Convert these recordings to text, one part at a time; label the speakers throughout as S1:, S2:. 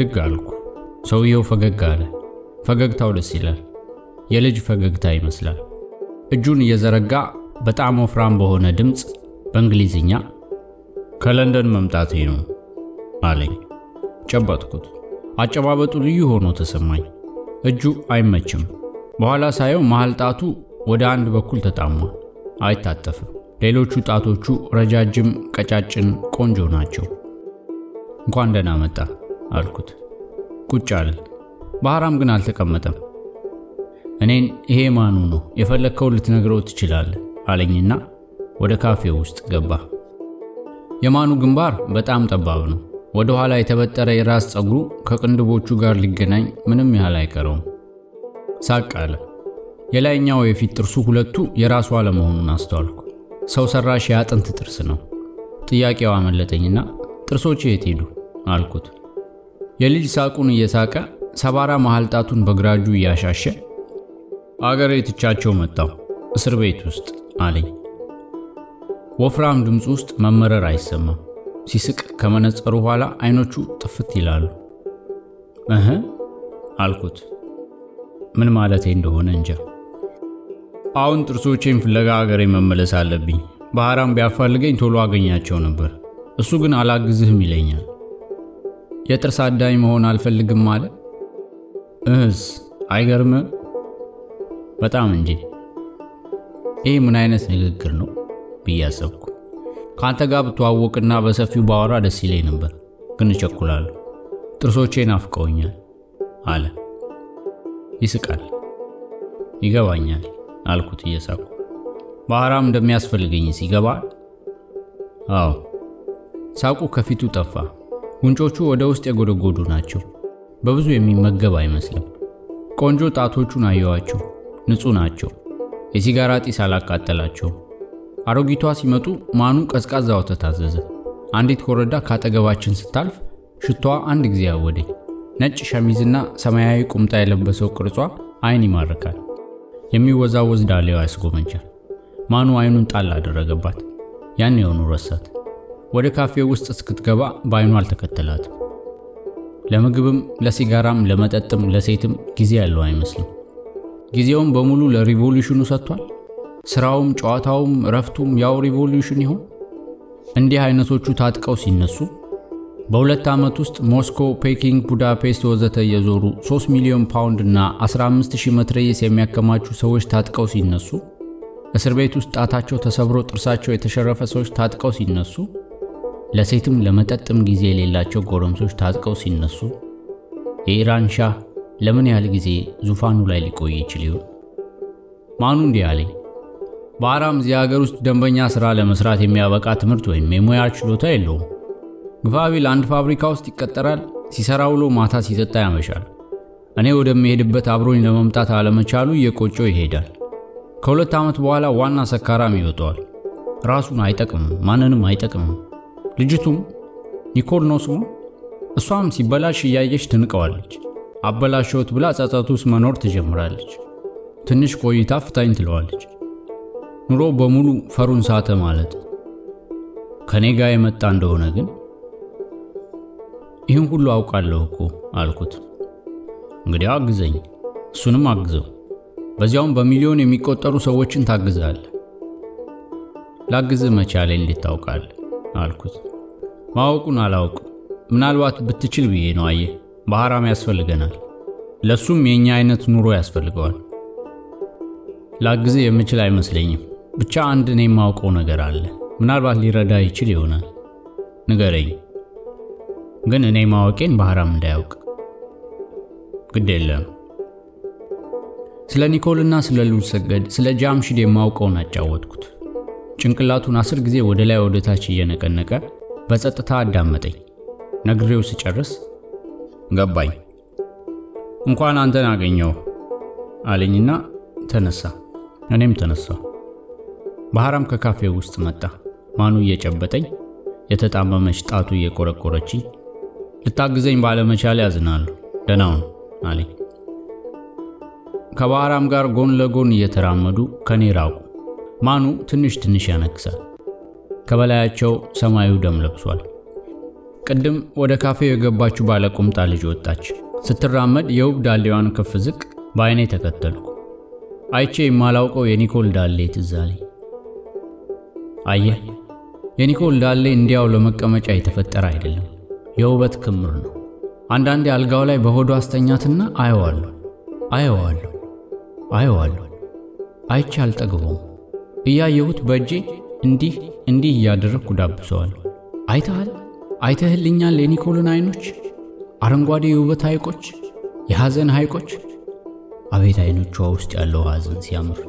S1: ብድግ አልኩ። ሰውየው ፈገግ አለ። ፈገግታው ደስ ይላል። የልጅ ፈገግታ ይመስላል። እጁን እየዘረጋ በጣም ወፍራም በሆነ ድምፅ በእንግሊዝኛ ከለንደን መምጣቴ ነው አለኝ። ጨበጥኩት። አጨባበጡ ልዩ ሆኖ ተሰማኝ። እጁ አይመችም። በኋላ ሳየው መሃል ጣቱ ወደ አንድ በኩል ተጣሟል፣ አይታጠፍም። ሌሎቹ ጣቶቹ ረጃጅም፣ ቀጫጭን፣ ቆንጆ ናቸው። እንኳን ደህና መጣ አልኩት። ቁጭ አለ። ባህራም ግን አልተቀመጠም። እኔን ይሄ ማኑ ነው የፈለግከውን ልትነግረው ትችላለህ አለኝና ወደ ካፌው ውስጥ ገባ። የማኑ ግንባር በጣም ጠባብ ነው። ወደ ኋላ የተበጠረ የራስ ፀጉሩ ከቅንድቦቹ ጋር ሊገናኝ ምንም ያህል አይቀረውም። ሳቅ አለ። የላይኛው የፊት ጥርሱ ሁለቱ የራሱ አለመሆኑን አስተዋልኩ። ሰው ሰራሽ የአጥንት ጥርስ ነው። ጥያቄው አመለጠኝና ጥርሶች የት ሄዱ አልኩት። የልጅ ሳቁን እየሳቀ ሰባራ መሃል ጣቱን በግራ እጁ እያሻሸ አገሬ ትቻቸው መጣው እስር ቤት ውስጥ አለኝ። ወፍራም ድምፁ ውስጥ መመረር አይሰማም። ሲስቅ ከመነጸሩ ኋላ አይኖቹ ጥፍት ይላሉ። እህ አልኩት። ምን ማለቴ እንደሆነ እንጃ። አሁን ጥርሶቼን ፍለጋ አገሬ መመለስ አለብኝ። ባህራም ቢያፋልገኝ ቶሎ አገኛቸው ነበር። እሱ ግን አላግዝህም ይለኛል። የጥርስ አዳኝ መሆን አልፈልግም አለ። እህስ አይገርምም? በጣም እንጂ። ይህ ምን አይነት ንግግር ነው ብዬ አሰብኩ። ከአንተ ጋር ብተዋወቅና በሰፊው ባወራ ደስ ይለኝ ነበር፣ ግን እቸኩላለሁ። ጥርሶቼ ናፍቀውኛል አለ። ይስቃል። ይገባኛል አልኩት እየሳቁ። ባህራም እንደሚያስፈልገኝ ሲገባ አዎ። ሳቁ ከፊቱ ጠፋ። ጉንጮቹ ወደ ውስጥ የጎደጎዱ ናቸው። በብዙ የሚመገብ አይመስልም። ቆንጆ ጣቶቹን አየዋቸው። ንጹህ ናቸው። የሲጋራ ጢስ አላቃጠላቸውም። አሮጊቷ ሲመጡ ማኑ ቀዝቃዛ ወተት አዘዘ። አንዲት ኮረዳ ካጠገባችን ስታልፍ ሽቷዋ አንድ ጊዜ አወደኝ። ነጭ ሸሚዝና ሰማያዊ ቁምጣ የለበሰው ቅርጿ አይን ይማርካል። የሚወዛወዝ ዳሌዋ ያስጎመጃል። ማኑ አይኑን ጣል አደረገባት። ያን የሆኑ ረሳት። ወደ ካፌው ውስጥ እስክትገባ በአይኑ አልተከተላትም። ለምግብም ለሲጋራም ለመጠጥም ለሴትም ጊዜ ያለው አይመስልም። ጊዜውም በሙሉ ለ revolution ኑ ሰጥቷል። ስራውም ጨዋታውም እረፍቱም ያው revolution ይሆን? እንዲህ አይነቶቹ ታጥቀው ሲነሱ በሁለት ዓመት ውስጥ ሞስኮ፣ ፔኪንግ፣ ቡዳፔስት ወዘተ እየዞሩ 3 ሚሊዮን ፓውንድ እና 15000 መትረየስ የሚያከማቹ ሰዎች ታጥቀው ሲነሱ፣ እስር ቤት ውስጥ ጣታቸው ተሰብሮ ጥርሳቸው የተሸረፈ ሰዎች ታጥቀው ሲነሱ፣ ለሴትም ለመጠጥም ጊዜ የሌላቸው ጎረምሶች ታጥቀው ሲነሱ፣ የኢራን ሻህ ለምን ያህል ጊዜ ዙፋኑ ላይ ሊቆይ ይችል ይሆን? ማኑ እንዲህ አለኝ። ባህራም እዚህ ሀገር ውስጥ ደንበኛ ሥራ ለመስራት የሚያበቃ ትምህርት ወይም የሙያ ችሎታ የለውም። ግፋቢል አንድ ፋብሪካ ውስጥ ይቀጠራል። ሲሰራ ውሎ ማታ ሲጠጣ ያመሻል። እኔ ወደሚሄድበት አብሮኝ ለመምጣት አለመቻሉ እየቆጨው ይሄዳል። ከሁለት ዓመት በኋላ ዋና ሰካራም ይወጣዋል። ራሱን አይጠቅምም፣ ማንንም አይጠቅምም። ልጅቱም ኒኮል ነው ስሙ። እሷም ሲበላሽ እያየች ትንቀዋለች። አበላሸውት ብላ ጸጸት ውስጥ መኖር ትጀምራለች። ትንሽ ቆይታ ፍታኝ ትለዋለች። ኑሮ በሙሉ ፈሩን ሳተ ማለት። ከኔ ጋር የመጣ እንደሆነ ግን ይህን ሁሉ አውቃለሁ እኮ አልኩት። እንግዲህ አግዘኝ፣ እሱንም አግዘው። በዚያውም በሚሊዮን የሚቆጠሩ ሰዎችን ታግዛለህ። ላግዝህ መቻሌ እንዴት ታውቃለህ አልኩት። ማወቁን አላውቅም፣ ምናልባት ብትችል ብዬ ነው። አየህ ባህራም ያስፈልገናል። ለሱም የኛ አይነት ኑሮ ያስፈልገዋል። ላግዝህ የምችል አይመስለኝም። ብቻ አንድ እኔ የማውቀው ነገር አለ። ምናልባት ሊረዳ ይችል ይሆናል። ንገረኝ። ግን እኔ ማወቄን ባህራም እንዳያውቅ ግድ የለም። ስለ ኒኮልና ስለ ሉል ሰገድ፣ ስለ ጃምሽድ የማውቀውን አጫወትኩት። ጭንቅላቱን አስር ጊዜ ወደ ላይ ወደ ታች እየነቀነቀ በጸጥታ አዳመጠኝ። ነግሬው ስጨርስ ገባኝ። እንኳን አንተን አገኘው አለኝና ተነሳ። እኔም ተነሳሁ። ባህራም ከካፌው ውስጥ መጣ። ማኑ እየጨበጠኝ የተጣመመች ጣቱ እየቆረቆረችኝ ልታግዘኝ ባለመቻል ያዝናለሁ፣ ደህናውን አለኝ። ከባህራም ጋር ጎን ለጎን እየተራመዱ ከኔ ራቁ። ማኑ ትንሽ ትንሽ ያነክሳል። ከበላያቸው ሰማዩ ደም ለብሷል። ቅድም ወደ ካፌው የገባችው ባለቁምጣ ልጅ ወጣች። ስትራመድ የውብ ዳሌዋን ከፍ ዝቅ በአይኔ ተከተልኩ። አይቼ የማላውቀው የኒኮል ዳሌ ትዝ አየህ፣ የኒኮል ዳሌ እንዲያው ለመቀመጫ የተፈጠረ አይደለም፣ የውበት ክምር ነው። አንዳንዴ አልጋው ላይ በሆዷ አስተኛትና አየዋለሁ አየዋለሁ አየዋለሁ አይቼ አልጠግበውም። እያየሁት በእጄ እንዲህ እንዲህ እያደረግኩ ዳብሰዋለሁ። አይተሃል? አይተህልኛል? የኒኮልን አይኖች፣ አረንጓዴ የውበት ሐይቆች፣ የሐዘን ሐይቆች። አቤት አይኖቿ ውስጥ ያለው ሐዘን ሲያምር!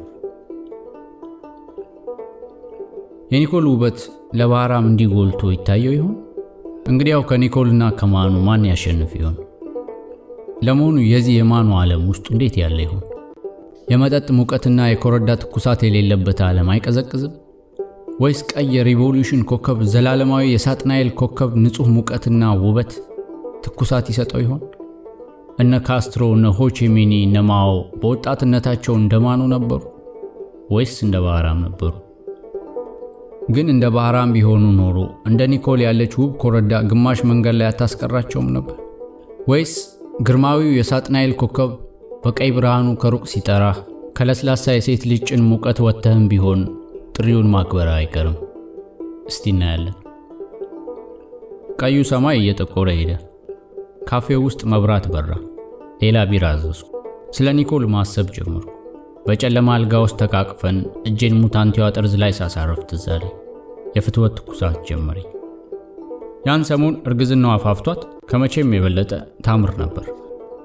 S1: የኒኮል ውበት ለባህራም እንዲህ ጎልቶ ይታየው ይሆን? እንግዲያው ከኒኮልና ከማኑ ማን ያሸንፍ ይሆን? ለመሆኑ የዚህ የማኑ ዓለም ውስጡ እንዴት ያለ ይሆን? የመጠጥ ሙቀትና የኮረዳ ትኩሳት የሌለበት ዓለም አይቀዘቅዝም? ወይስ ቀይ የሪቮሉሽን ኮከብ ዘላለማዊ የሳጥናኤል ኮከብ ንጹሕ ሙቀትና ውበት ትኩሳት ይሰጠው ይሆን? እነ ካስትሮ፣ እነ ሆቺሚኒ፣ እነ ማኦ በወጣትነታቸው እንደማኑ ነበሩ ወይስ እንደ ባህራም ነበሩ? ግን እንደ ባህራም ቢሆኑ ኖሮ እንደ ኒኮል ያለች ውብ ኮረዳ ግማሽ መንገድ ላይ አታስቀራቸውም ነበር? ወይስ ግርማዊው የሳጥናኤል ኮከብ በቀይ ብርሃኑ ከሩቅ ሲጠራህ ከለስላሳ የሴት ልጅ ጭን ሙቀት ወጥተህም ቢሆን ጥሪውን ማክበር አይቀርም። እስቲ እናያለን። ቀዩ ሰማይ እየጠቆረ ሄደ። ካፌው ውስጥ መብራት በራ። ሌላ ቢራ አዘዝኩ። ስለ ኒኮል ማሰብ ጀመርኩ። በጨለማ አልጋ ውስጥ ተቃቅፈን እጄን ሙታንቲዋ ጠርዝ ላይ ሳሳረፍ ትዝ የፍትወት ትኩሳት ጀመረኝ። ያን ሰሞን እርግዝናው አፋፍቷት ከመቼም የበለጠ ታምር ነበር።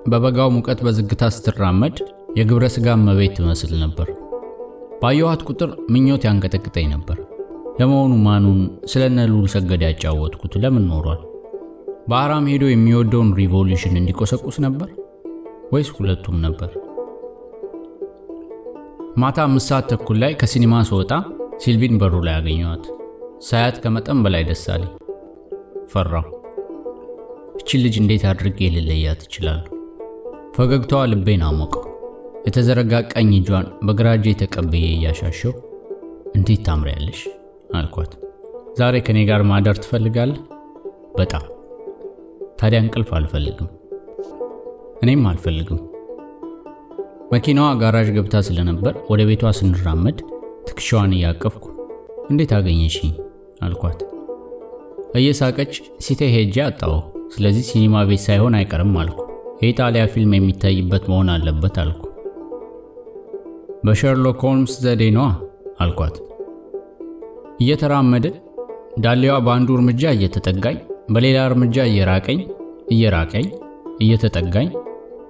S1: በበጋው ሙቀት በዝግታ ስትራመድ የግብረ ሥጋ እመቤት ትመስል ነበር። ባየኋት ቁጥር ምኞት ያንቀጠቅጠኝ ነበር። ለመሆኑ ማኑን ስለ እነ ልዑል ሰገድ ያጫወትኩት ለምን ኖሯል? ባህራም ሄዶ የሚወደውን revolution እንዲቆሰቁስ ነበር ወይስ ሁለቱም ነበር? ማታ አምስት ሰዓት ተኩል ላይ ከሲኒማ ስወጣ ሲልቪን በሩ ላይ አገኘኋት። ሳያት ከመጠን በላይ ደስ አለኝ። ፈራሁ። እችን ልጅ እንዴት አድርጌ ልለያት እችላለሁ? ፈገግታዋ ልቤን አሞቀው። የተዘረጋ ቀኝ እጇን በግራ እጄ ተቀብዬ እያሻሸው እንዴት ታምሪያለሽ አልኳት። ዛሬ ከኔ ጋር ማደር ትፈልጋለህ? በጣም ታዲያ እንቅልፍ አልፈልግም። እኔም አልፈልግም። መኪናዋ ጋራዥ ገብታ ስለነበር ወደ ቤቷ ስንራመድ ትከሻዋን እያቀፍኩ እንዴት አገኘሽኝ አልኳት። እየሳቀች ሲቴ ሄጄ አጣሁ። ስለዚህ ሲኒማ ቤት ሳይሆን አይቀርም አልኩ። የኢጣሊያ ፊልም የሚታይበት መሆን አለበት አልኩ። በሸርሎክ ሆልምስ ዘዴ ነዋ አልኳት። እየተራመድን ዳሌዋ በአንዱ እርምጃ እየተጠጋኝ በሌላ እርምጃ እየራቀኝ እየራቀኝ እየተጠጋኝ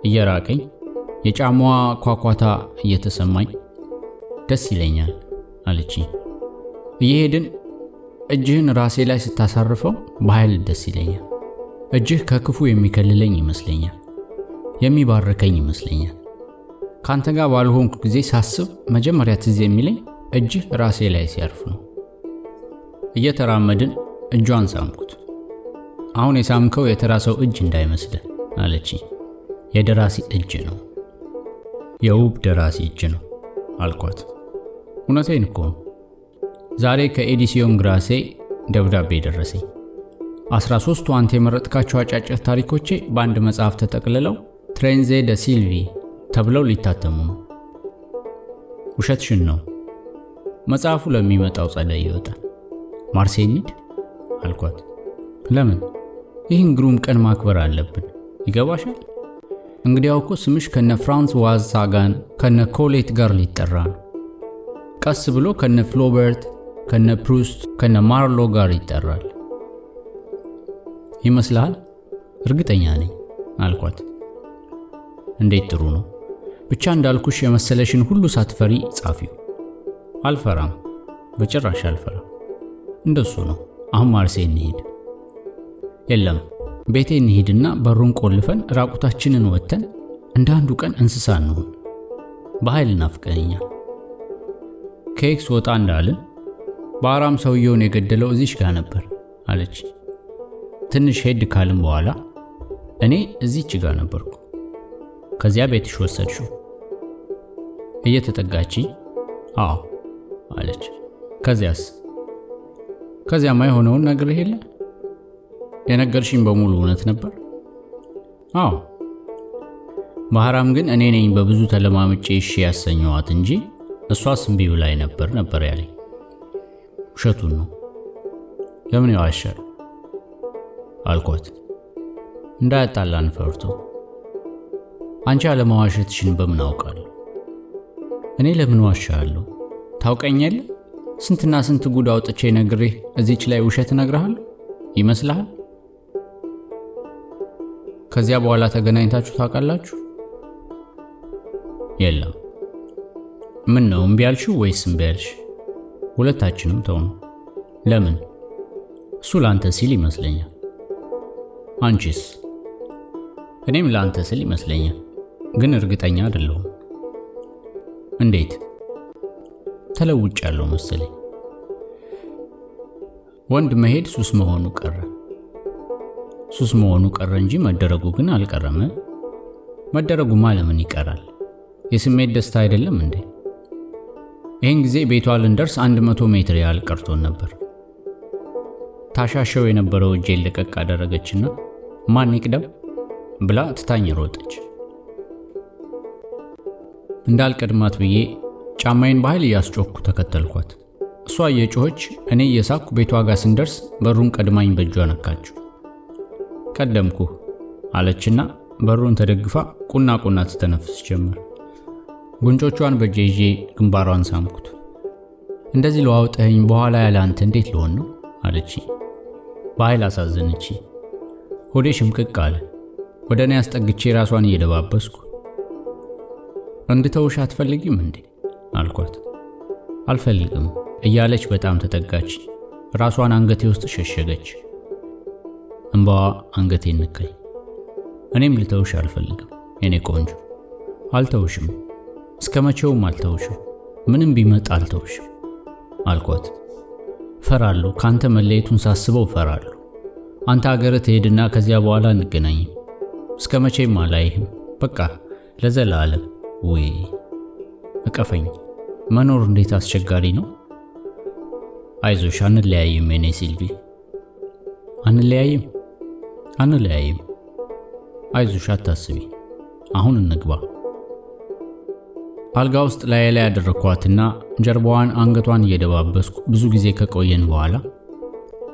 S1: እየራቀኝ የጫማዋ ኳኳታ እየተሰማኝ ደስ ይለኛል አለችኝ። እየሄድን እጅህን ራሴ ላይ ስታሳርፈው በኃይል ደስ ይለኛል። እጅህ ከክፉ የሚከልለኝ ይመስለኛል፣ የሚባርከኝ ይመስለኛል። ካንተ ጋር ባልሆንኩ ጊዜ ሳስብ መጀመሪያ ትዝ የሚለኝ እጅህ ራሴ ላይ ሲያርፍ ነው። እየተራመድን እጇን ሳምኩት። አሁን የሳምከው የተራ ሰው እጅ እንዳይመስልህ አለችኝ። የደራሲ እጅ ነው፣ የውብ ደራሲ እጅ ነው አልኳት። እውነቴን እኮ ዛሬ ከኤዲሲዮን ግራሴ ደብዳቤ ደረሰኝ። አስራ ሦስቱ አንተ የመረጥካቸው አጫጭር ታሪኮቼ በአንድ መጽሐፍ ተጠቅልለው Treize de Sylvie ተብለው ሊታተሙ ነው። ውሸትሽን ነው። መጽሐፉ ለሚመጣው ጸደይ ይወጣል። ማርሴይ እንሂድ አልኳት። ለምን? ይህን ግሩም ቀን ማክበር አለብን። ይገባሻል? እንግዲያው እኮ ስምሽ ከነ ፍራንስ ሳጋን ከነ ኮሌት ጋር ሊጠራ ነው። ቀስ ብሎ ከነ ፍሎበርት ከነ ፕሩስት ከነ ማርሎ ጋር ይጠራል። ይመስልሃል? እርግጠኛ ነኝ አልኳት። እንዴት ጥሩ ነው። ብቻ እንዳልኩሽ የመሰለሽን ሁሉ ሳትፈሪ ጻፊው። አልፈራም፣ በጭራሽ አልፈራም። እንደሱ ነው። አሁን ማርሴይ እንሂድ። የለም ቤቴ እንሂድና በሩን ቆልፈን ራቁታችንን ወጥተን እንደ አንዱ ቀን እንስሳ እንሁን። በኃይል ናፍቀኸኛል። ከኤክስ ወጣ እንዳልን ባህራም ሰውየውን የገደለው እዚሽ ጋር ነበር አለች። ትንሽ ሄድ ካልን በኋላ እኔ እዚች ጋር ነበርኩ። ከዚያ ቤትሽ ወሰድሽው። እየተጠጋችኝ አዎ አለች። ከዚያስ? ከዚያማ የሆነውን ነግሬህ የለ የነገርሽኝ በሙሉ እውነት ነበር? አዎ። ባህራም ግን እኔ ነኝ በብዙ ተለማምጬ እሺ ያሰኘዋት እንጂ እሷስ እምቢ ብላኝ ነበር ነበር ያለኝ። ውሸቱን ነው። ለምን ይዋሻል አልኳት። እንዳያጣላን ፈርቶ። አንቺ አለመዋሸትሽን በምን አውቃለሁ? እኔ ለምን ዋሻለሁ? ታውቀኛለህ? ስንትና ስንት ጉድ አውጥቼ ነግሬህ እዚች ላይ ውሸት እነግርሃለሁ ይመስልሃል? ከዚያ በኋላ ተገናኝታችሁ ታውቃላችሁ? የለም። ምን ነው እምቢ ያልሽው ወይስ እምቢ ያልሽ? ሁለታችንም ተው ለምን? እሱ ለአንተ ሲል ይመስለኛል። አንቺስ? እኔም ለአንተ ስል ይመስለኛል፣ ግን እርግጠኛ አይደለሁም። እንዴት? ተለውጭ ያለው መሰለኝ። ወንድ መሄድ ሱስ መሆኑ ቀረ። ሱስ መሆኑ ቀረ እንጂ መደረጉ ግን አልቀረም። መደረጉማ ለምን ይቀራል? የስሜት ደስታ አይደለም እንዴ? ይህን ጊዜ ቤቷ ልንደርስ አንድ መቶ ሜትር ያህል ቀርቶን ነበር። ታሻሸው የነበረው እጄን ልቀቅ አደረገችና ማን ይቅደም ብላ ትታኝ ሮጠች። እንዳልቀድማት ብዬ ጫማዬን በኃይል እያስጮኩ ተከተልኳት። እሷ እየጮኸች እኔ እየሳኩ ቤቷ ጋር ስንደርስ በሩን ቀድማኝ በእጇ ነካችው። ቀደምኩ አለችና በሩን ተደግፋ ቁና ቁና ትተነፍስ ጀመር። ጉንጮቿን በእጄ ይዤ ግንባሯን ሳምኩት። እንደዚህ ለዋውጠኸኝ በኋላ ያለ አንተ እንዴት ልሆን ነው አለች። በኃይል አሳዘነች። ሆዴ ሽምቅቅ አለ። ወደ እኔ አስጠግቼ ራሷን እየደባበስኩ እንድተውሽ አትፈልጊም እንዴ አልኳት። አልፈልግም እያለች በጣም ተጠጋች። ራሷን አንገቴ ውስጥ ሸሸገች። እንባዋ አንገቴን ነካኝ። እኔም ልተውሽ አልፈልግም የኔ ቆንጆ፣ አልተውሽም፣ እስከ መቼውም አልተውሽም፣ ምንም ቢመጣ አልተውሽም አልኳት። ፈራለሁ፣ ካንተ መለየቱን ሳስበው ፈራለሁ። አንተ አገር ትሄድና ከዚያ በኋላ እንገናኝም። እስከ መቼም አላይህም፣ በቃ ለዘላለም። ውይ እቀፈኝ። መኖር እንዴት አስቸጋሪ ነው። አይዞሽ፣ አንለያይም የኔ ሲልቪ፣ አንለያይም፣ አንለያይም። አይዞሽ፣ አታስቢ። አሁን እንግባ። አልጋ ውስጥ ላይ ላይ ያደረኳትና ጀርባዋን አንገቷን እየደባበስኩ ብዙ ጊዜ ከቆየን በኋላ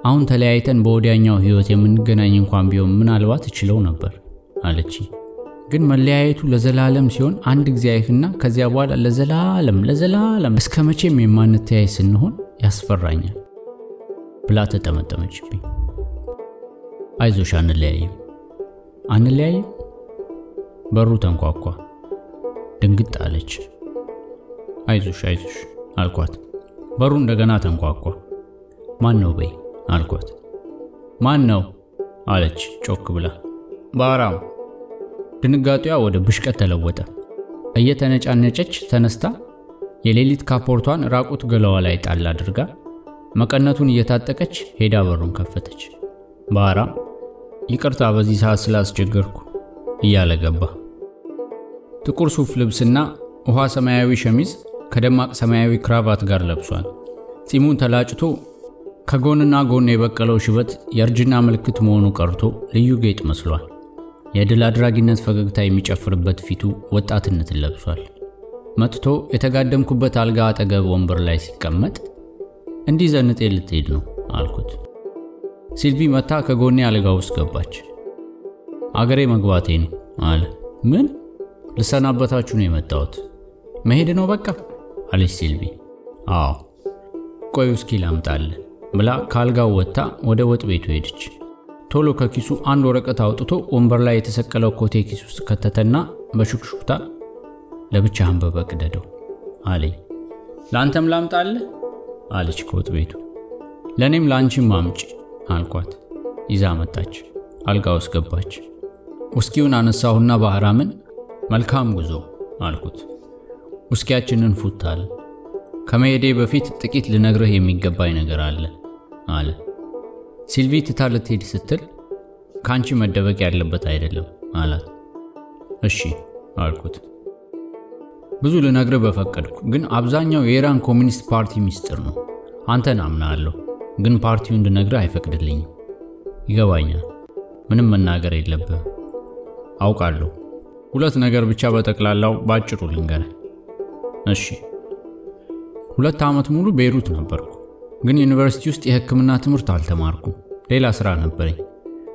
S1: አሁን ተለያይተን በወዲያኛው ሕይወት የምንገናኝ እንኳን ቢሆን ምናልባት እችለው ነበር አለች። ግን መለያየቱ ለዘላለም ሲሆን አንድ ጊዜ ከዚያ በኋላ ለዘላለም ለዘላለም እስከ መቼም የማንተያይ ስንሆን ያስፈራኛል ብላ ተጠመጠመችብኝ። አይዞሽ አንለያይም፣ አንለያይም። በሩ ተንኳኳ። ድንግጥ አለች። አይዞሽ አይዞሽ አልኳት። በሩ እንደገና ተንኳኳ። ማን ነው በይ አልኳት። ማን ነው አለች ጮክ ብላ። ባህራም። ድንጋጤዋ ወደ ብሽቀት ተለወጠ። እየተነጫነጨች ተነስታ የሌሊት ካፖርቷን ራቁት ገላዋ ላይ ጣል አድርጋ መቀነቱን እየታጠቀች ሄዳ በሩን ከፈተች። ባህራም ይቅርታ በዚህ ሰዓት ስላስቸገርኩ እያለ ገባ። ጥቁር ሱፍ ልብስና ውሃ ሰማያዊ ሸሚዝ ከደማቅ ሰማያዊ ክራቫት ጋር ለብሷል። ጺሙን ተላጭቶ ከጎንና ጎን የበቀለው ሽበት የእርጅና ምልክት መሆኑ ቀርቶ ልዩ ጌጥ መስሏል። የድል አድራጊነት ፈገግታ የሚጨፍርበት ፊቱ ወጣትነትን ለብሷል። መጥቶ የተጋደምኩበት አልጋ አጠገብ ወንበር ላይ ሲቀመጥ እንዲህ ዘንጤ ልትሄድ ነው አልኩት። ሲልቪ መታ ከጎኔ አልጋ ውስጥ ገባች። አገሬ መግባቴ ነው አለ። ምን? ልሰናበታችሁ ነው የመጣሁት። መሄድ ነው በቃ አለች ሲልቪ። አዎ ቆይ እስኪ ላምጣልህ ብላ ከአልጋው ወጥታ ወደ ወጥ ቤቱ ሄደች። ቶሎ ከኪሱ አንድ ወረቀት አውጥቶ ወንበር ላይ የተሰቀለው ኮቴ ኪስ ውስጥ ከተተና በሹክሹክታ ለብቻህን በበቅደደው አለኝ። ለአንተም ላምጣልህ አለች ከወጥ ቤቱ። ለእኔም ለአንቺም አምጪ አልኳት። ይዛ መጣች። አልጋ ውስጥ ገባች። ውስኪውን አነሳሁና ባህራምን መልካም ጉዞ አልኩት። ውስኪያችንን አለ። ከመሄዴ በፊት ጥቂት ልነግርህ የሚገባኝ ነገር አለ አለ። ሲልቪ ትታ ልትሄድ ስትል ከአንቺ መደበቅ ያለበት አይደለም አላት። እሺ አልኩት። ብዙ ልነግርህ በፈቀድኩ፣ ግን አብዛኛው የኢራን ኮሚኒስት ፓርቲ ሚስጥር ነው። አንተን አምናለሁ፣ ግን ፓርቲው እንድነግርህ አይፈቅድልኝም። ይገባኛል። ምንም መናገር የለብህም። አውቃለሁ። ሁለት ነገር ብቻ በጠቅላላው ባጭሩ ልንገርህ። እሺ። ሁለት ዓመት ሙሉ ቤይሩት ነበርኩ፣ ግን ዩኒቨርሲቲ ውስጥ የሕክምና ትምህርት አልተማርኩም። ሌላ ሥራ ነበረኝ።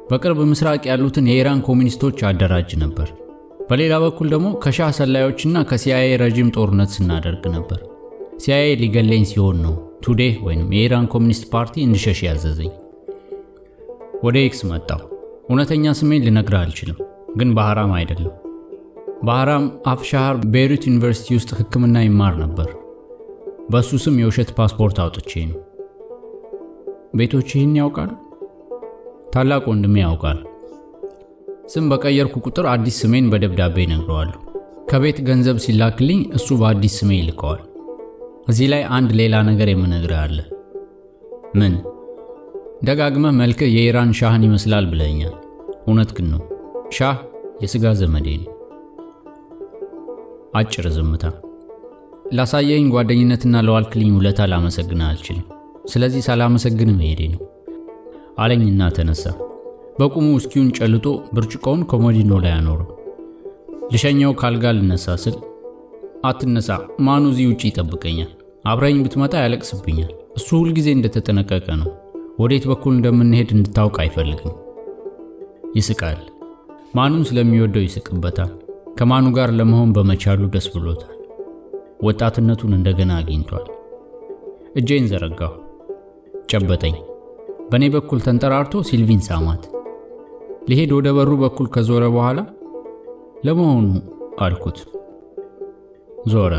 S1: በቅርብ ምስራቅ ያሉትን የኢራን ኮሚኒስቶች አደራጅ ነበር። በሌላ በኩል ደግሞ ከሻህ ሰላዮችና ከሲአይኤ ረዥም ጦርነት ስናደርግ ነበር። ሲአይኤ ሊገለኝ ሲሆን ነው ቱዴ ወይም የኢራን ኮሚኒስት ፓርቲ እንድሸሽ ያዘዘኝ። ወደ ኤክስ መጣሁ። እውነተኛ ስሜን ልነግርህ አልችልም፣ ግን ባህራም አይደለም። ባህራም አፍሻሃር ቤይሩት ዩኒቨርሲቲ ውስጥ ሕክምና ይማር ነበር። በእሱ ስም የውሸት ፓስፖርት አውጥቼ ነው። ቤቶች ይህን ያውቃል? ታላቅ ወንድሜ ያውቃል። ስም በቀየርኩ ቁጥር አዲስ ስሜን በደብዳቤ እነግረዋለሁ። ከቤት ገንዘብ ሲላክልኝ እሱ በአዲስ ስሜ ይልከዋል። እዚህ ላይ አንድ ሌላ ነገር የምነግርህ አለ። ምን? ደጋግመህ መልክህ የኢራን ሻህን ይመስላል ብለኛል። እውነት ግን ነው። ሻህ የሥጋ ዘመዴ ነው። አጭር ዝምታ። ላሳየኝ ጓደኝነትና ለዋልክልኝ ውለታ ላመሰግንህ አልችልም። ስለዚህ ሳላመሰግን መሄዴ ነው አለኝና ተነሳ። በቁሙ ውስኪውን ጨልጦ ብርጭቆውን ኮሞዲኖ ላይ አኖረው። ልሸኘው ካልጋ ልነሳ ስል አትነሳ፣ ማኑ እዚህ ውጭ ይጠብቀኛል። አብረኝ ብትመጣ ያለቅስብኛል። እሱ ሁልጊዜ እንደተጠነቀቀ ነው። ወዴት በኩል እንደምንሄድ እንድታውቅ አይፈልግም። ይስቃል። ማኑን ስለሚወደው ይስቅበታል። ከማኑ ጋር ለመሆን በመቻሉ ደስ ብሎታል። ወጣትነቱን እንደገና አግኝቷል። እጄን ዘረጋሁ። ጨበጠኝ። በእኔ በኩል ተንጠራርቶ ሲልቪን ሳማት። ሊሄድ ወደ በሩ በኩል ከዞረ በኋላ ለመሆኑ አልኩት። ዞረ።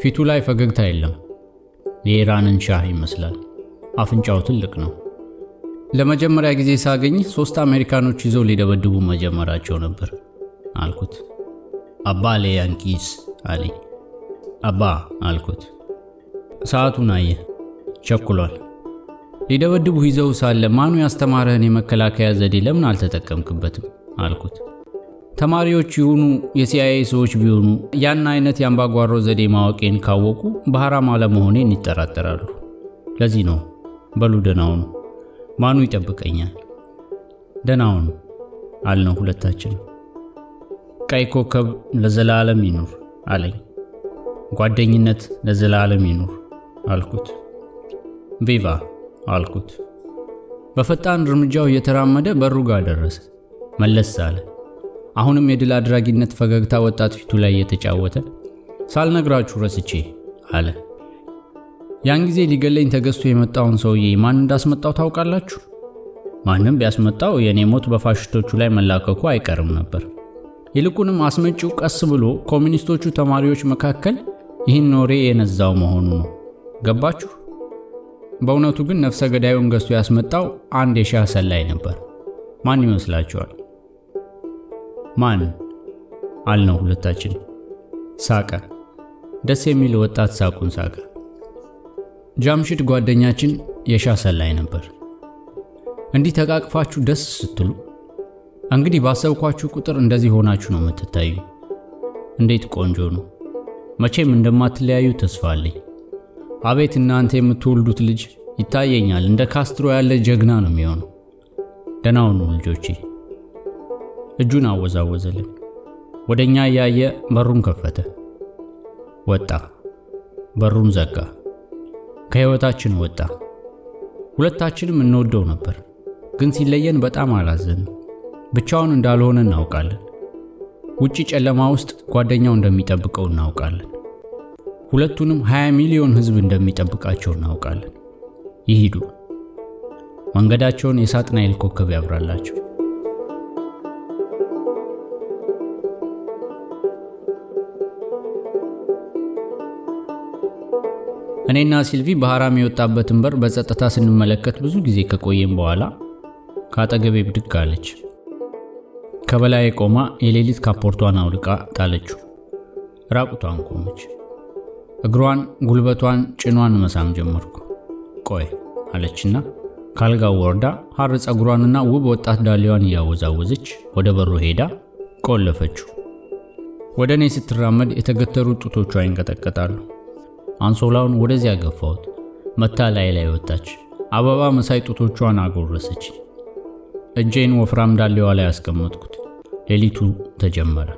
S1: ፊቱ ላይ ፈገግታ የለም። የኢራንን ሻህ ይመስላል። አፍንጫው ትልቅ ነው። ለመጀመሪያ ጊዜ ሳገኝ ሶስት አሜሪካኖች ይዘው ሊደበድቡ መጀመራቸው ነበር አልኩት። አባ ለያንኪስ አለኝ። አባ አልኩት። ሰዓቱን አየ። ቸኩሏል። ሊደበድቡ ይዘው ሳለ ማኑ ያስተማረህን የመከላከያ ዘዴ ለምን አልተጠቀምክበትም? አልኩት። ተማሪዎች ይሁኑ የሲአይኤ ሰዎች ቢሆኑ ያን አይነት የአምባጓሮ ዘዴ ማወቄን ካወቁ በሐራም አለመሆኔን ይጠራጠራሉ። ለዚህ ነው። በሉ ደናውኑ፣ ማኑ ይጠብቀኛል። ደናውኑ አልነው ሁለታችን። ቀይ ኮከብ ለዘላለም ይኑር አለኝ። ጓደኝነት ለዘላለም ይኑር አልኩት። ቪቫ አልኩት። በፈጣን እርምጃው እየተራመደ በሩ ጋር ደረሰ። መለስ አለ። አሁንም የድል አድራጊነት ፈገግታ ወጣት ፊቱ ላይ እየተጫወተ ሳልነግራችሁ ረስቼ አለ። ያን ጊዜ ሊገለኝ ተገዝቶ የመጣውን ሰውዬ ማን እንዳስመጣው ታውቃላችሁ? ማንም ቢያስመጣው የእኔ ሞት በፋሽስቶቹ ላይ መላከኩ አይቀርም ነበር። ይልቁንም አስመጪው ቀስ ብሎ ኮሚኒስቶቹ ተማሪዎች መካከል ይህን ኖሬ የነዛው መሆኑ ነው። ገባችሁ? በእውነቱ ግን ነፍሰ ገዳዩን ገዝቶ ያስመጣው አንድ የሻህ ሰላይ ነበር። ማን ይመስላችኋል? ማን አልነው ሁለታችን። ሳቀ። ደስ የሚል ወጣት ሳቁን ሳቀ። ጃምሽድ ጓደኛችን የሻህ ሰላይ ነበር። እንዲህ ተቃቅፋችሁ ደስ ስትሉ እንግዲህ ባሰብኳችሁ ቁጥር እንደዚህ ሆናችሁ ነው የምትታዩ። እንዴት ቆንጆ ነው! መቼም እንደማትለያዩ ተስፋ አለኝ። አቤት እናንተ የምትወልዱት ልጅ ይታየኛል፣ እንደ ካስትሮ ያለ ጀግና ነው የሚሆነው። ደህና ልጆቼ። እጁን አወዛወዘልን። ወደ እኛ እያየ በሩን ከፈተ። ወጣ። በሩን ዘጋ። ከሕይወታችን ወጣ። ሁለታችንም እንወደው ነበር፣ ግን ሲለየን በጣም አላዘንም። ብቻውን እንዳልሆነ እናውቃለን። ውጪ ጨለማ ውስጥ ጓደኛው እንደሚጠብቀው እናውቃለን። ሁለቱንም 20 ሚሊዮን ሕዝብ እንደሚጠብቃቸው እናውቃለን። ይሂዱ። መንገዳቸውን የሳጥናኤል ኮከብ ያብራላቸው። እኔና ሲልቪ በሐራም የወጣበትን በር በጸጥታ ስንመለከት ብዙ ጊዜ ከቆየም በኋላ ከአጠገቤ ብድግ አለች። ከበላይ ቆማ የሌሊት ካፖርቷን አውልቃ ጣለችው። ራቁቷን ቆመች። እግሯን፣ ጉልበቷን፣ ጭኗን መሳም ጀመርኩ። ቆይ አለችና ካልጋው ወርዳ ሐር ፀጉሯንና ውብ ወጣት ዳሌዋን እያወዛወዘች ወደ በሩ ሄዳ ቆለፈችው። ወደ እኔ ስትራመድ የተገተሩ ጡቶቿ ይንቀጠቀጣሉ። አንሶላውን ወደዚያ ገፋሁት። መታ ላይ ላይ ወጣች። አበባ መሳይ ጡቶቿን አጎረሰች። እጄን ወፍራም ዳሌዋ ላይ ያስቀመጥኩት። ሌሊቱ ተጀመረ።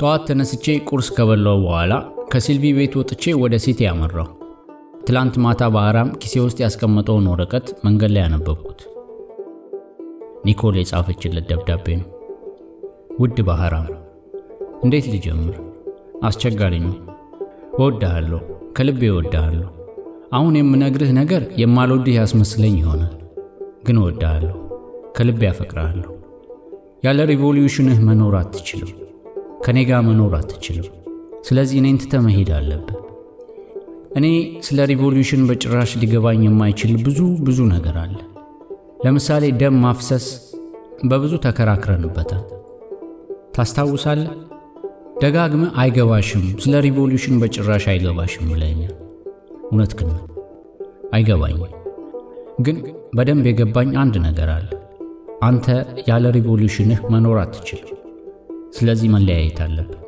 S1: ጠዋት ተነስቼ ቁርስ ከበላው በኋላ ከሲልቪ ቤት ወጥቼ ወደ ሲቲ ያመራው። ትላንት ማታ ባህራም ኪሴ ውስጥ ያስቀመጠውን ወረቀት መንገድ ላይ ያነበብኩት። ኒኮል የጻፈችለት ደብዳቤ ነው። ውድ ባህራም፣ እንዴት ልጀምር? አስቸጋሪ ነው። እወድሃለሁ፣ ከልቤ እወድሃለሁ። አሁን የምነግርህ ነገር የማልወድህ ያስመስለኝ ይሆናል፣ ግን እወድሃለሁ፣ ከልቤ አፈቅርሃለሁ። ያለ revolution ህ መኖር አትችልም። ከኔ ጋር መኖር አትችልም። ስለዚህ እኔን ትተህ መሄድ አለብህ። እኔ ስለ revolution በጭራሽ ሊገባኝ የማይችል ብዙ ብዙ ነገር አለ። ለምሳሌ ደም ማፍሰስ በብዙ ተከራክረንበታል። ታስታውሳለህ? ደጋግመህ አይገባሽም፣ ስለ revolution በጭራሽ አይገባሽም ብለኸኛል። እውነት ግን አይገባኝም። ግን በደንብ የገባኝ አንድ ነገር አለ። አንተ ያለ revolution ህ መኖር አትችልም። ስለዚህ መለያየት አለብን።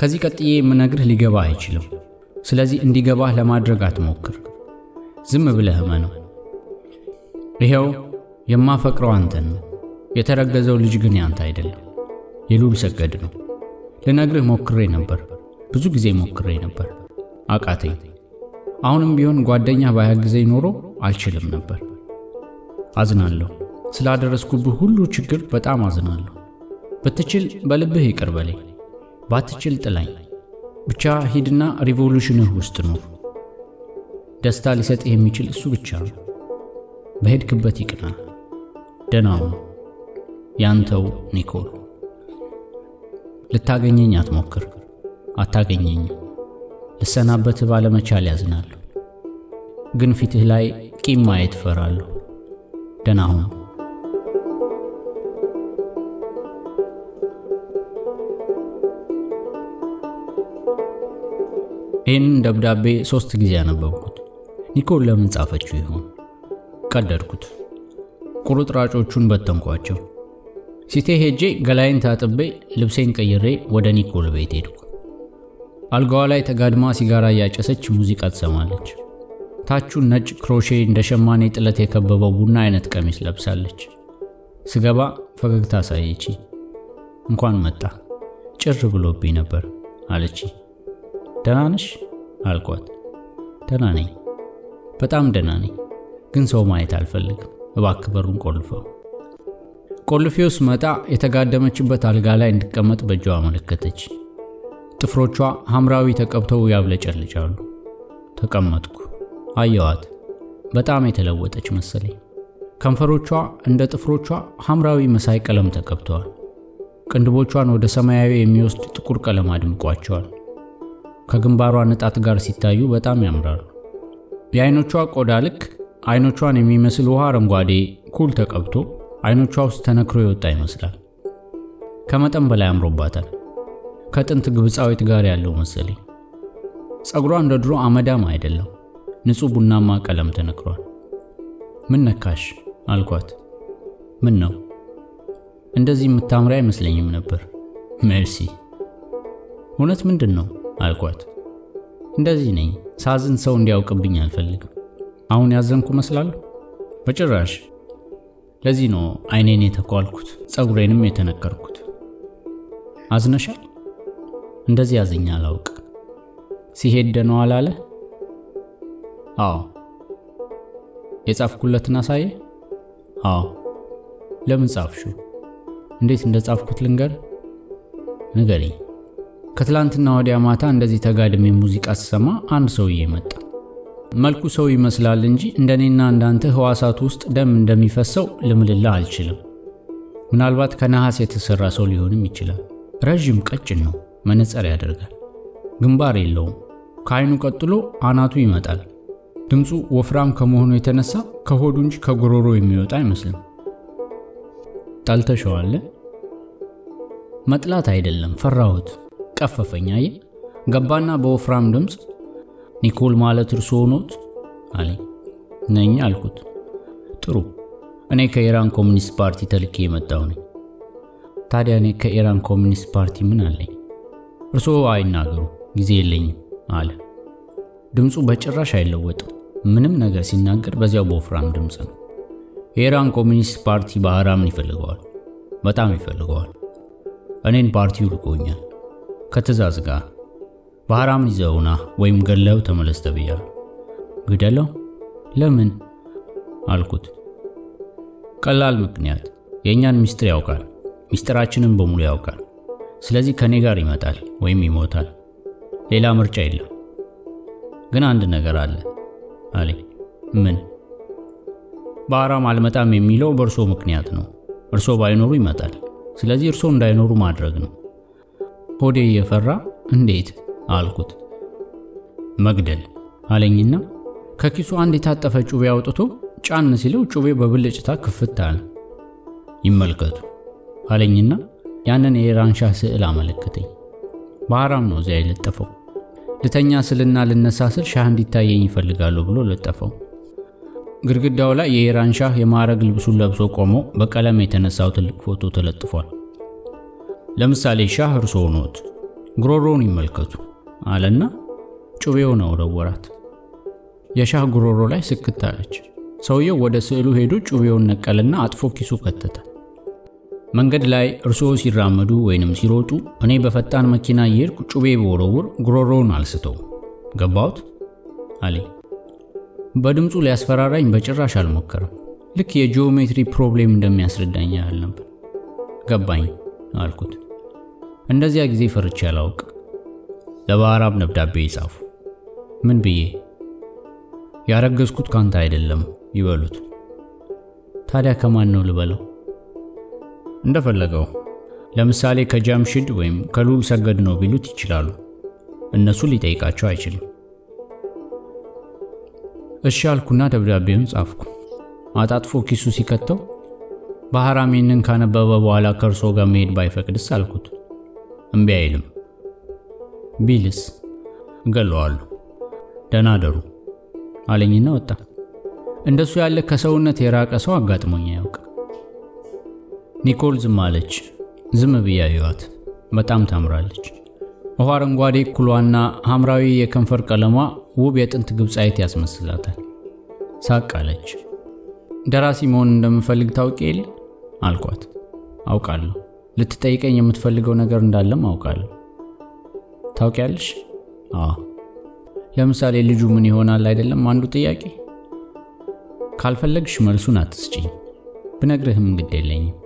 S1: ከዚህ ቀጥዬ የምነግርህ ሊገባህ አይችልም። ስለዚህ እንዲገባህ ለማድረግ አትሞክር። ዝም ብለህ እመነው። ይኸው የማፈቅረው አንተን ነው። የተረገዘው ልጅ ግን ያንተ አይደለም፣ የሉል ሰገድ ነው። ልነግርህ ሞክሬ ነበር፣ ብዙ ጊዜ ሞክሬ ነበር፣ አቃተኝ። አሁንም ቢሆን ጓደኛ ባያግዘኝ ኖሮ አልችልም ነበር። አዝናለሁ። ስላደረስኩብህ ሁሉ ችግር በጣም አዝናለሁ። ብትችል በልብህ ይቅር በለኝ፣ ባትችል ጥላኝ። ብቻ ሂድና ሪቮሉሽንህ ውስጥ ኑር። ደስታ ሊሰጥህ የሚችል እሱ ብቻ ነው። በሄድክበት ይቅና። ሁን። ያንተው ኒኮል። ልታገኘኝ አትሞክር፣ አታገኘኝም። ልሰናበትህ ባለመቻል ያዝናለሁ፣ ግን ፊትህ ላይ ቂም ማየት እፈራለሁ። ደህና ይህንን ደብዳቤ ሦስት ጊዜ አነበብኩት። ኒኮል ለምን ጻፈችው ይሆን? ቀደድኩት። ቁርጥራጮቹን በተንኳቸው። ሲቴ ሄጄ ገላይን ታጥቤ ልብሴን ቀይሬ ወደ ኒኮል ቤት ሄድኩ። አልጋዋ ላይ ተጋድማ ሲጋራ እያጨሰች ሙዚቃ ትሰማለች። ታቹን ነጭ ክሮሼ እንደ ሸማኔ ጥለት የከበበው ቡና አይነት ቀሚስ ለብሳለች። ስገባ ፈገግታ አሳየች። እንኳን መጣ፣ ጭር ብሎብኝ ነበር አለች። ደህና ነሽ አልኳት። ደህና ነኝ፣ በጣም ደህና ነኝ፣ ግን ሰው ማየት አልፈልግም። እባክህ በሩን ቆልፈው። ቆልፌው ስመጣ የተጋደመችበት አልጋ ላይ እንድቀመጥ በእጇ አመለከተች። ጥፍሮቿ ሐምራዊ ተቀብተው ያብለጨልጫሉ። ተቀመጥኩ። አየዋት። በጣም የተለወጠች መሰለኝ። ከንፈሮቿ እንደ ጥፍሮቿ ሐምራዊ መሳይ ቀለም ተቀብተዋል። ቅንድቦቿን ወደ ሰማያዊ የሚወስድ ጥቁር ቀለም አድምቋቸዋል። ከግንባሯ ንጣት ጋር ሲታዩ በጣም ያምራሉ። የአይኖቿ ቆዳ ልክ አይኖቿን የሚመስል ውሃ አረንጓዴ ኩል ተቀብቶ አይኖቿ ውስጥ ተነክሮ የወጣ ይመስላል። ከመጠን በላይ አምሮባታል። ከጥንት ግብፃዊት ጋር ያለው መሰለኝ። ፀጉሯ እንደ ድሮ አመዳም አይደለም፣ ንጹሕ ቡናማ ቀለም ተነክሯል። ምን ነካሽ አልኳት። ምን ነው እንደዚህ የምታምሪ አይመስለኝም ነበር። ሜርሲ። እውነት ምንድን ነው አልኳት። እንደዚህ ነኝ። ሳዝን ሰው እንዲያውቅብኝ አልፈልግም። አሁን ያዘንኩ መስላለሁ? በጭራሽ። ለዚህ ነው አይኔን የተኳልኩት ፀጉሬንም የተነከርኩት። አዝነሻል? እንደዚህ ያዝኛ አላውቅ። ሲሄድ ደነው አላለ? አዎ። የጻፍኩለትን አሳየ? አዎ። ለምን ጻፍሽው? እንዴት እንደ ጻፍኩት ልንገር? ንገሪኝ። ከትላንትና ወዲያ ማታ እንደዚህ ተጋድሜ ሙዚቃ ስሰማ አንድ ሰውዬ መጣ። መልኩ ሰው ይመስላል እንጂ እንደኔና እንዳንተ ህዋሳት ውስጥ ደም እንደሚፈሰው ልምልላ አልችልም። ምናልባት ከነሐስ የተሰራ ሰው ሊሆንም ይችላል። ረዥም ቀጭን ነው። መነጽር ያደርጋል። ግንባር የለውም። ከአይኑ ቀጥሎ አናቱ ይመጣል። ድምፁ ወፍራም ከመሆኑ የተነሳ ከሆዱ እንጂ ከጉሮሮ የሚወጣ አይመስልም። ጠልተሸዋለ? መጥላት አይደለም፣ ፈራሁት። ቀፈፈኝ። አየ ገባና በወፍራም ድምፅ ኒኮል ማለት እርስዎ ኖት አለኝ። ነኝ አልኩት። ጥሩ፣ እኔ ከኢራን ኮሚኒስት ፓርቲ ተልኬ የመጣው ነኝ። ታዲያ እኔ ከኢራን ኮሚኒስት ፓርቲ ምን አለኝ? እርስዎ አይናገሩ፣ ጊዜ የለኝም አለ። ድምፁ በጭራሽ አይለወጥም። ምንም ነገር ሲናገር በዚያው በወፍራም ድምፅ ነው። የኢራን ኮሚኒስት ፓርቲ ባህራምን ይፈልገዋል፣ በጣም ይፈልገዋል። እኔን ፓርቲው ልኮኛል ከትእዛዝ ጋር ባህራምን ይዘውና ወይም ገለው ተመለስ ተብያለሁ። ግደለው? ለምን አልኩት። ቀላል ምክንያት፣ የእኛን ሚስጥር ያውቃል፣ ሚስጥራችንን በሙሉ ያውቃል። ስለዚህ ከኔ ጋር ይመጣል ወይም ይሞታል። ሌላ ምርጫ የለም። ግን አንድ ነገር አለ አለኝ። ምን? ባህራም አልመጣም የሚለው በእርሶ ምክንያት ነው። እርሶ ባይኖሩ ይመጣል። ስለዚህ እርሶ እንዳይኖሩ ማድረግ ነው። ሆዴ እየፈራ እንዴት አልኩት። መግደል አለኝና ከኪሱ አንድ የታጠፈ ጩቤ አውጥቶ ጫን ሲለው ጩቤ በብልጭታ ክፍት አለ። ይመልከቱ አለኝና ያንን የኢራን ሻህ ስዕል አመለከተኝ። ባህራም ነው እዚያ የለጠፈው። ልተኛ ስልና ልነሳ ስል ሻህ እንዲታየኝ ይፈልጋሉ ብሎ ለጠፈው። ግድግዳው ላይ የኢራን ሻህ የማዕረግ ልብሱን ለብሶ ቆሞ በቀለም የተነሳው ትልቅ ፎቶ ተለጥፏል። ለምሳሌ ሻህ እርስዎ ኖት፣ ጉሮሮውን ይመልከቱ አለና ጩቤውን አወረወራት። የሻህ ጉሮሮ ላይ ስክት አለች። ሰውየው ወደ ስዕሉ ሄዶ ጩቤውን ነቀልና አጥፎ ኪሱ ከተተ። መንገድ ላይ እርስዎ ሲራመዱ ወይንም ሲሮጡ እኔ በፈጣን መኪና እየሄድኩ ጩቤ በወረውር ጉሮሮውን አልስተው ገባሁት አለኝ። በድምፁ ሊያስፈራራኝ በጭራሽ አልሞከረም። ልክ የ geometry problem እንደሚያስረዳኝ ያህል ነበር። ገባኝ አልኩት። እንደዚያ ጊዜ ፈርቼ አላውቅ። ለባህራም ደብዳቤ ይጻፉ። ምን ብዬ? ያረገዝኩት ካንተ አይደለም ይበሉት። ታዲያ ከማን ነው ልበለው? እንደፈለገው። ለምሳሌ ከጃምሽድ ወይም ከሉል ሰገድ ነው ቢሉት ይችላሉ። እነሱ ሊጠይቃቸው አይችልም። እሺ አልኩና ደብዳቤውን ጻፍኩ። አጣጥፎ ኪሱ ሲከተው ባህራም ይህንን ካነበበ በኋላ ከእርሶ ጋር መሄድ ባይፈቅድስ አልኩት። እምቢ አይልም። ቢልስ እገለዋለሁ። ደህና አደሩ አለኝና ወጣ። እንደሱ ያለ ከሰውነት የራቀ ሰው አጋጥሞኝ አያውቅ። ኒኮል ዝም አለች። ዝም ብዬ በጣም ታምራለች። ውሃ አረንጓዴ ኩሏና ሐምራዊ የከንፈር ቀለሟ ውብ የጥንት ግብፃዊት ያስመስላታል። ሳቅ አለች። ደራሲ መሆን እንደምፈልግ ታውቂ የለ አልኳት። አውቃለሁ። ልትጠይቀኝ የምትፈልገው ነገር እንዳለም አውቃለሁ። ታውቂያለሽ? አዎ። ለምሳሌ ልጁ ምን ይሆናል አይደለም አንዱ ጥያቄ። ካልፈለግሽ መልሱን አትስጭኝ፣ ብነግርህም ግድ የለኝም።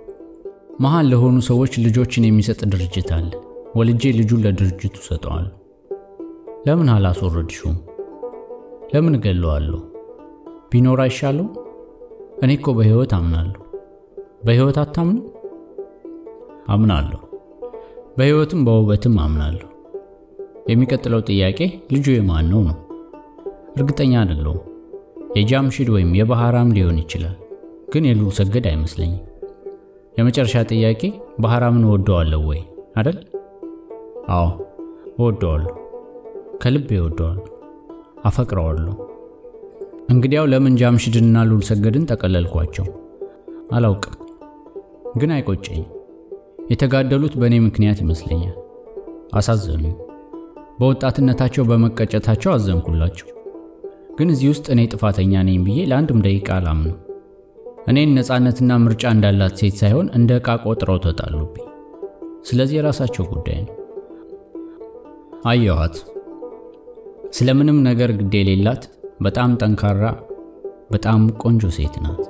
S1: መሀል ለሆኑ ሰዎች ልጆችን የሚሰጥ ድርጅት አለ። ወልጄ ልጁን ለድርጅቱ ሰጠዋለሁ። ለምን አላስወረድሽውም? ለምን እገለዋለሁ? ቢኖር አይሻለው? እኔ እኮ በሕይወት አምናለሁ። በሕይወት አታምኑ? አምናለሁ። በሕይወትም በውበትም አምናለሁ። የሚቀጥለው ጥያቄ ልጁ የማን ነው ነው። እርግጠኛ አይደለሁም። የጃምሽድ ወይም የባህራም ሊሆን ይችላል፣ ግን የሉል ሰገድ አይመስለኝም። የመጨረሻ ጥያቄ ባህራምን እወደዋለሁ ወይ አደል? አዎ እወደዋለሁ፣ ከልቤ እወደዋለሁ፣ አፈቅረዋለሁ። እንግዲያው ለምን ጃምሽድንና ሉል ሰገድን ጠቀለልኳቸው? አላውቅም፣ ግን አይቆጨኝም። የተጋደሉት በእኔ ምክንያት ይመስለኛል። አሳዘኑኝ። በወጣትነታቸው በመቀጨታቸው አዘንኩላቸው። ግን እዚህ ውስጥ እኔ ጥፋተኛ ነኝ ብዬ ለአንድም ደቂቃ አላምንም። እኔን ነፃነትና ምርጫ እንዳላት ሴት ሳይሆን እንደ ዕቃ ቆጥረው ተጣሉብኝ። ስለዚህ የራሳቸው ጉዳይ ነው። አየኋት። ስለምንም ነገር ግድ የሌላት በጣም ጠንካራ፣ በጣም ቆንጆ ሴት ናት።